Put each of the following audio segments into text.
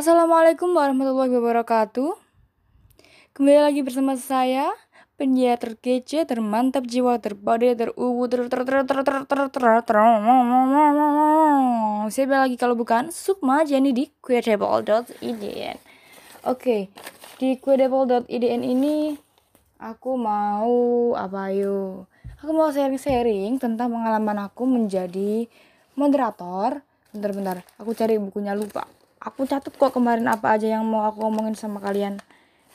Assalamualaikum warahmatullahi wabarakatuh. Kembali lagi bersama saya, penyiar terkece, termantap jiwa, terpade, teruwu, ter ter ter ter ter ter ter ter Siapa lagi kalau bukan Sukma Jenny di queertable.idn. Oke, di queertable.idn ini aku mau apa yuk? Aku mau sharing-sharing tentang pengalaman aku menjadi moderator. Bentar-bentar, aku cari bukunya lupa. Aku catat kok kemarin apa aja yang mau aku ngomongin sama kalian.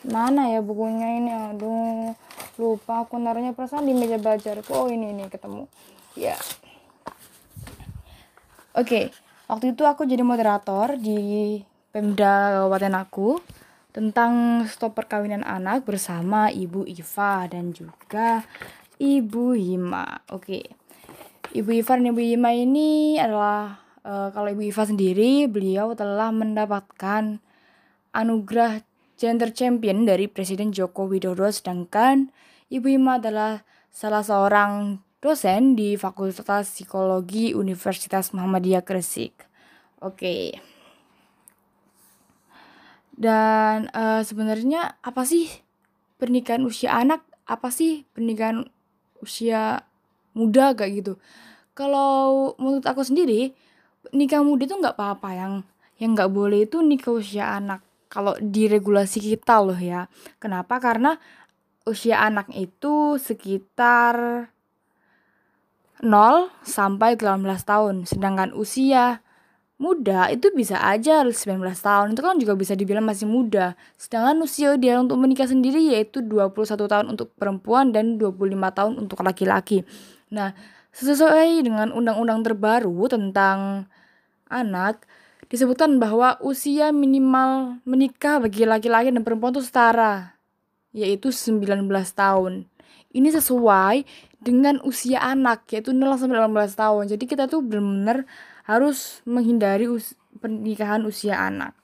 Mana ya bukunya ini? Aduh, lupa aku naruhnya perasaan di meja belajar. Oh, ini ini ketemu. Ya. Oke, waktu itu aku jadi moderator di Pemda Kabupaten aku tentang stop perkawinan anak bersama Ibu Iva dan juga Ibu Hima. Oke. Ibu Iva dan Ibu Hima ini adalah uh, kalau Ibu Iva sendiri, beliau telah mendapatkan anugerah Gender Champion dari Presiden Joko Widodo sedangkan Ibu Hima adalah salah seorang dosen di Fakultas Psikologi Universitas Muhammadiyah Gresik. Oke. Dan uh, sebenarnya apa sih pernikahan usia anak? Apa sih pernikahan usia muda kayak gitu? Kalau menurut aku sendiri, nikah muda itu nggak apa-apa. Yang yang nggak boleh itu nikah usia anak. Kalau di regulasi kita loh ya. Kenapa? Karena usia anak itu sekitar 0 sampai 18 tahun. Sedangkan usia muda itu bisa aja 19 tahun. Itu kan juga bisa dibilang masih muda. Sedangkan usia dia untuk menikah sendiri yaitu 21 tahun untuk perempuan dan 25 tahun untuk laki-laki. Nah sesuai dengan undang-undang terbaru tentang anak, disebutkan bahwa usia minimal menikah bagi laki-laki dan perempuan itu setara, yaitu 19 tahun. Ini sesuai dengan usia anak, yaitu 0 sampai 18 tahun. Jadi kita tuh benar-benar harus menghindari us pernikahan usia anak.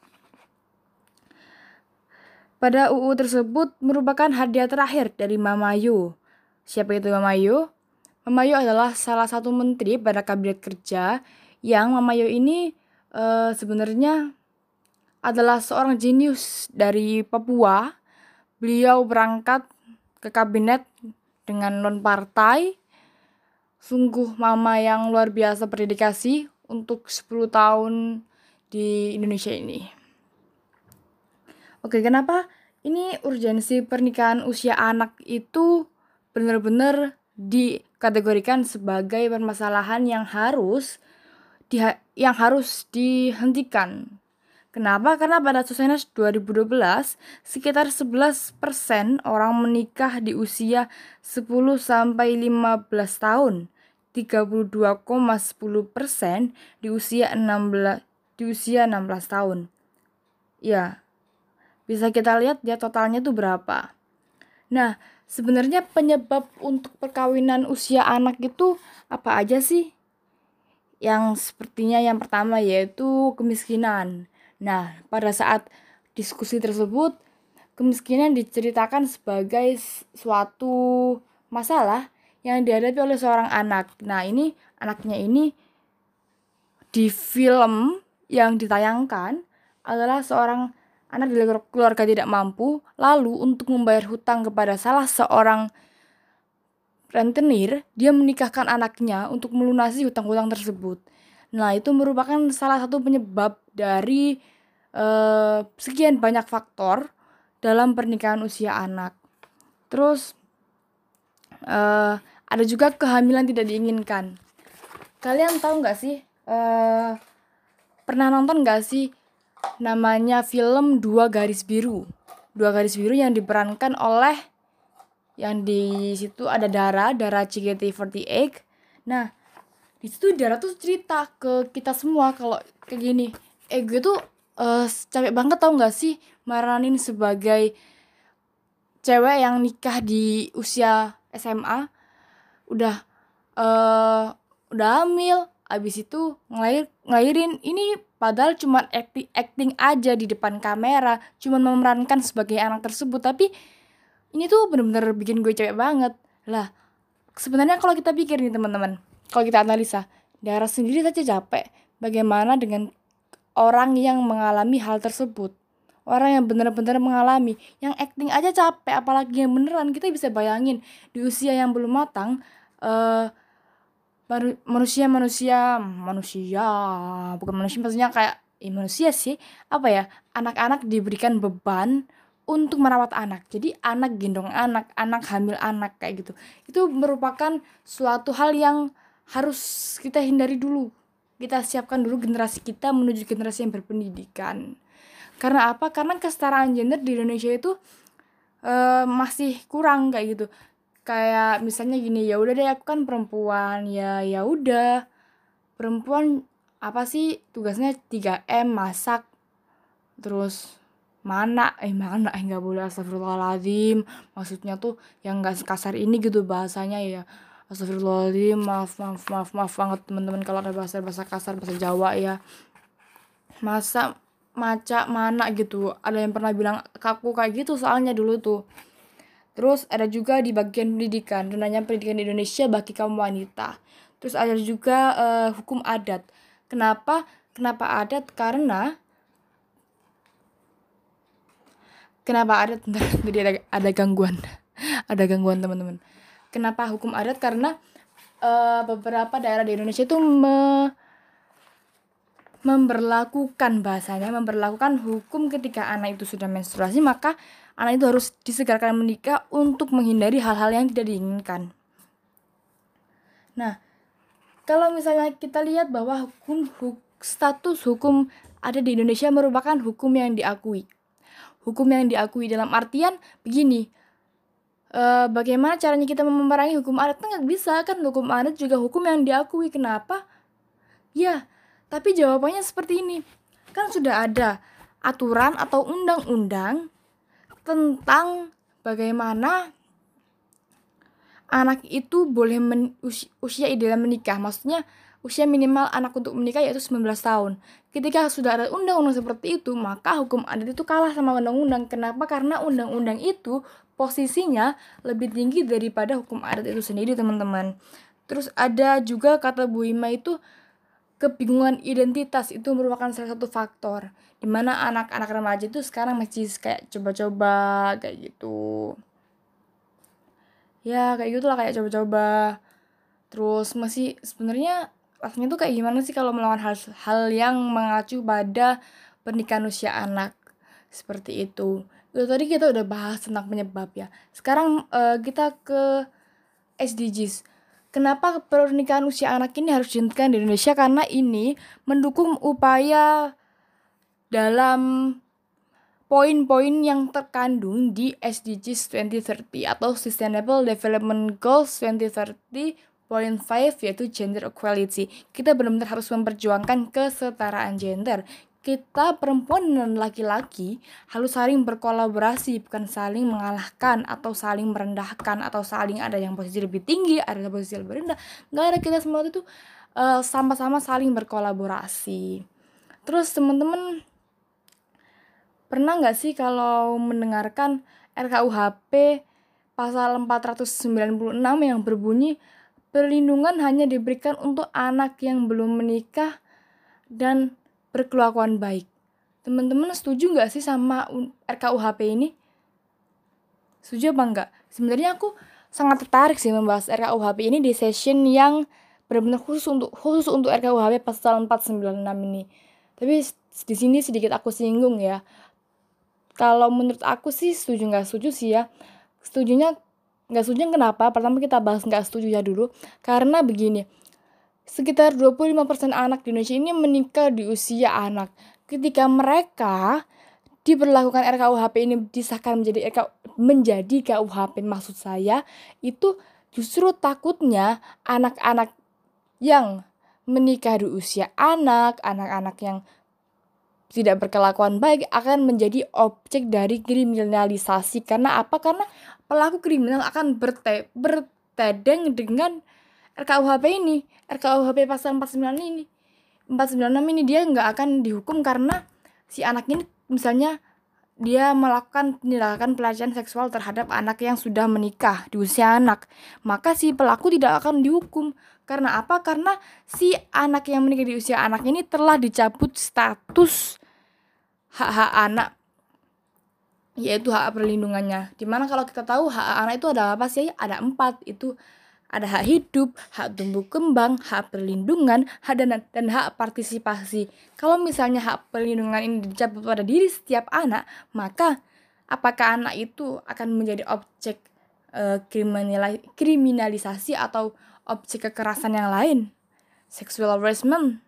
Pada UU tersebut merupakan hadiah terakhir dari Mama Yu. Siapa itu Mama Yu? Mama Yu adalah salah satu menteri pada kabinet kerja yang Mama Yo ini uh, sebenarnya adalah seorang jenius dari Papua. Beliau berangkat ke kabinet dengan non partai. Sungguh mama yang luar biasa berdedikasi untuk 10 tahun di Indonesia ini. Oke, kenapa ini urgensi pernikahan usia anak itu benar-benar dikategorikan sebagai permasalahan yang harus di, yang harus dihentikan. Kenapa? Karena pada Susenas 2012, sekitar 11% orang menikah di usia 10 sampai 15 tahun. 32,10% di usia 16 di usia 16 tahun. Ya. Bisa kita lihat ya totalnya itu berapa. Nah, sebenarnya penyebab untuk perkawinan usia anak itu apa aja sih? yang sepertinya yang pertama yaitu kemiskinan. Nah, pada saat diskusi tersebut, kemiskinan diceritakan sebagai suatu masalah yang dihadapi oleh seorang anak. Nah, ini anaknya ini di film yang ditayangkan adalah seorang anak dari keluarga tidak mampu lalu untuk membayar hutang kepada salah seorang rentenir, dia menikahkan anaknya untuk melunasi hutang-hutang tersebut. Nah, itu merupakan salah satu penyebab dari uh, sekian banyak faktor dalam pernikahan usia anak. Terus uh, ada juga kehamilan tidak diinginkan. Kalian tahu nggak sih? Uh, pernah nonton nggak sih namanya film Dua Garis Biru? Dua Garis Biru yang diperankan oleh yang di situ ada Dara, Dara CGT48. Nah, di situ Dara tuh cerita ke kita semua kalau kayak gini. Eh gue tuh uh, capek banget tau gak sih maranin sebagai cewek yang nikah di usia SMA udah uh, udah hamil abis itu ngelahir ngelahirin. Ini padahal cuma acting acting aja di depan kamera. Cuma memerankan sebagai anak tersebut. Tapi ini tuh bener-bener bikin gue cewek banget. Lah sebenarnya kalau kita pikir nih teman-teman. Kalau kita analisa darah sendiri saja capek. Bagaimana dengan orang yang mengalami hal tersebut? Orang yang benar-benar mengalami. Yang acting aja capek apalagi yang beneran. Kita bisa bayangin di usia yang belum matang uh, manusia manusia manusia. Bukan manusia maksudnya kayak ya manusia sih. Apa ya? Anak-anak diberikan beban untuk merawat anak. Jadi anak gendong anak anak hamil anak kayak gitu. Itu merupakan suatu hal yang harus kita hindari dulu. Kita siapkan dulu generasi kita menuju generasi yang berpendidikan. Karena apa? Karena kesetaraan gender di Indonesia itu uh, masih kurang kayak gitu kayak misalnya gini ya udah deh aku kan perempuan ya ya udah. Perempuan apa sih tugasnya? 3M masak. Terus mana? Eh mana? Eh nggak boleh astagfirullahaladzim. Maksudnya tuh yang nggak sekasar ini gitu bahasanya ya. Astagfirullahaladzim maaf maaf maaf maaf banget teman-teman kalau ada bahasa bahasa kasar bahasa Jawa ya. Masa maca mana gitu. Ada yang pernah bilang kaku kayak gitu soalnya dulu tuh Terus ada juga di bagian pendidikan, renanya pendidikan di Indonesia bagi kaum wanita. Terus ada juga uh, hukum adat. Kenapa? Kenapa adat? Karena Kenapa adat? Tadi ada ada gangguan. ada gangguan teman-teman. Kenapa hukum adat? Karena uh, beberapa daerah di Indonesia itu me memberlakukan bahasanya memberlakukan hukum ketika anak itu sudah menstruasi maka anak itu harus disegarkan menikah untuk menghindari hal-hal yang tidak diinginkan. Nah, kalau misalnya kita lihat bahwa hukum huk, status hukum ada di Indonesia merupakan hukum yang diakui. Hukum yang diakui dalam artian begini, e, bagaimana caranya kita memerangi hukum adat? Nggak bisa kan hukum adat juga hukum yang diakui. Kenapa? Ya, tapi jawabannya seperti ini. Kan sudah ada aturan atau undang-undang tentang bagaimana anak itu boleh men, usia, ideal menikah. Maksudnya usia minimal anak untuk menikah yaitu 19 tahun. Ketika sudah ada undang-undang seperti itu, maka hukum adat itu kalah sama undang-undang. Kenapa? Karena undang-undang itu posisinya lebih tinggi daripada hukum adat itu sendiri, teman-teman. Terus ada juga kata Bu Ima itu kebingungan identitas itu merupakan salah satu faktor di mana anak-anak remaja itu sekarang masih kayak coba-coba kayak gitu. Ya kayak gitulah kayak coba-coba. Terus masih sebenarnya rasanya tuh kayak gimana sih kalau melawan hal hal yang mengacu pada pernikahan usia anak? Seperti itu. Itu tadi kita udah bahas tentang penyebab ya. Sekarang uh, kita ke SDGs Kenapa pernikahan usia anak ini harus dihentikan di Indonesia? Karena ini mendukung upaya dalam poin-poin yang terkandung di SDGs 2030 atau Sustainable Development Goals 2030 Point 5 yaitu gender equality. Kita benar-benar harus memperjuangkan kesetaraan gender kita perempuan dan laki-laki harus saling berkolaborasi bukan saling mengalahkan atau saling merendahkan atau saling ada yang posisi lebih tinggi ada yang posisi lebih rendah. Nggak ada kita semua itu uh, sama-sama saling berkolaborasi. Terus teman-teman pernah nggak sih kalau mendengarkan RKUHP pasal 496 yang berbunyi perlindungan hanya diberikan untuk anak yang belum menikah dan berkelakuan baik. Teman-teman setuju nggak sih sama RKUHP ini? Setuju apa enggak? Sebenarnya aku sangat tertarik sih membahas RKUHP ini di session yang benar-benar khusus untuk khusus untuk RKUHP pasal 496 ini. Tapi di sini sedikit aku singgung ya. Kalau menurut aku sih setuju nggak setuju sih ya. Setujunya nggak setuju kenapa? Pertama kita bahas nggak setuju ya dulu. Karena begini, Sekitar 25% anak di Indonesia ini menikah di usia anak. Ketika mereka diberlakukan RKUHP ini disahkan menjadi RK, menjadi KUHP maksud saya itu justru takutnya anak-anak yang menikah di usia anak, anak-anak yang tidak berkelakuan baik akan menjadi objek dari kriminalisasi karena apa? Karena pelaku kriminal akan berte bertedeng dengan RKUHP ini RKUHP pasal 49 ini 496 ini dia nggak akan dihukum karena si anak ini misalnya dia melakukan tindakan pelecehan seksual terhadap anak yang sudah menikah di usia anak, maka si pelaku tidak akan dihukum. Karena apa? Karena si anak yang menikah di usia anak ini telah dicabut status hak-hak anak yaitu hak perlindungannya. Di mana kalau kita tahu hak anak itu ada apa sih? Ada empat itu ada hak hidup, hak tumbuh kembang, hak perlindungan, hak dan, dan hak partisipasi. Kalau misalnya hak perlindungan ini dicabut pada diri setiap anak, maka apakah anak itu akan menjadi objek uh, kriminalisasi atau objek kekerasan yang lain? Sexual harassment.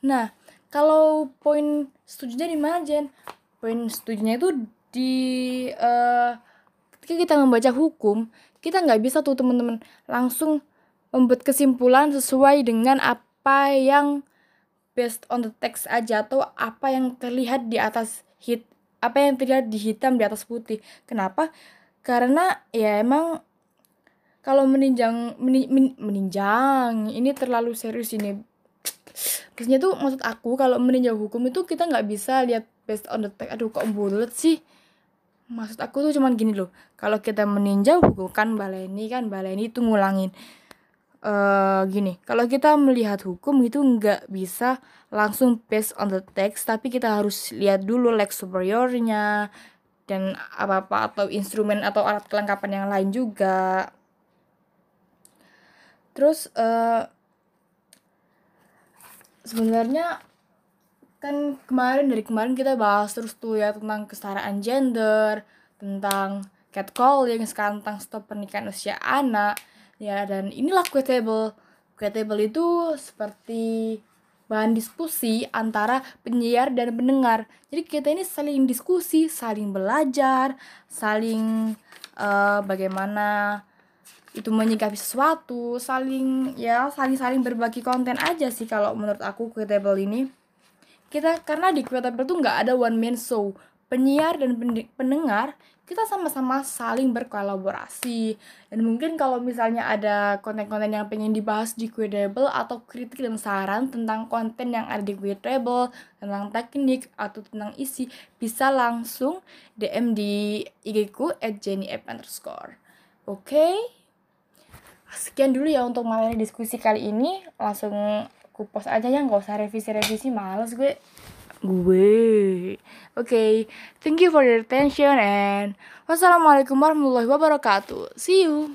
Nah, kalau poin setujunya di mana, Jen? Poin setujunya itu di uh, ketika kita membaca hukum, kita nggak bisa tuh teman-teman. Langsung membuat kesimpulan sesuai dengan apa yang based on the text aja atau apa yang terlihat di atas hit apa yang terlihat di hitam di atas putih. Kenapa? Karena ya emang kalau meninjang meni, men, meninjang ini terlalu serius ini. Maksudnya tuh maksud aku kalau meninjau hukum itu kita nggak bisa lihat based on the text. Aduh kok bulat sih maksud aku tuh cuman gini loh kalau kita meninjau hukum kan baleni kan baleni itu ngulangin uh, gini kalau kita melihat hukum itu nggak bisa langsung based on the text tapi kita harus lihat dulu lex superiornya dan apa apa atau instrumen atau alat kelengkapan yang lain juga. Terus uh, sebenarnya kan kemarin dari kemarin kita bahas terus tuh ya tentang kesetaraan gender tentang catcalling sekarang tentang stop pernikahan usia anak. Ya dan inilah quotable. Quotable itu seperti bahan diskusi antara penyiar dan pendengar. Jadi kita ini saling diskusi saling belajar saling uh, bagaimana itu menyikapi sesuatu saling ya saling saling berbagi konten aja sih kalau menurut aku quotable ini kita karena di Quotable tuh nggak ada one man show. Penyiar dan pendengar kita sama-sama saling berkolaborasi. Dan mungkin kalau misalnya ada konten-konten yang pengen dibahas di Quotable atau kritik dan saran tentang konten yang ada di Quotable tentang teknik atau tentang isi bisa langsung DM di IG ku at underscore. Oke? Okay? sekian dulu ya untuk materi diskusi kali ini. Langsung kupas aja ya nggak usah revisi-revisi males gue. Gue. Oke okay. thank you for your attention and wassalamualaikum warahmatullahi wabarakatuh. See you